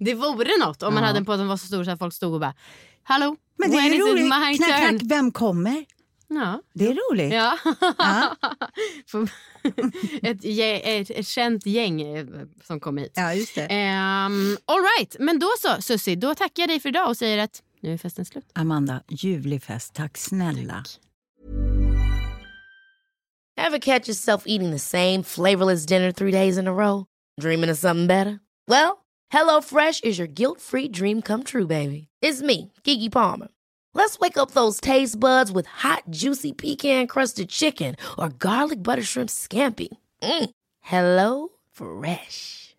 Det vore något om man Ja. hade en podd som var så stor så att folk stod och bara Hallå, Men det är roligt. Knack, knack, vem kommer? Ja. Det är roligt. Ja. Ja. [LAUGHS] [LAUGHS] Ett, ett, ett känt gäng eh, som kom hit. Ja, just det. Um, all right, men då så Susie, då tackar jag dig för idag och säger att nu är festen slut. Amanda, ljuvlig fest. Tack snälla. Ever catch yourself eating the same flavorless dinner three days in a row? Dreaming of something better? Well, hello fresh is your guilt-free dream come true, baby. It's me, Gigi Palmer. Let's wake up those taste buds with hot, juicy pecan-crusted chicken or garlic butter shrimp scampi. Mm. Hello Fresh.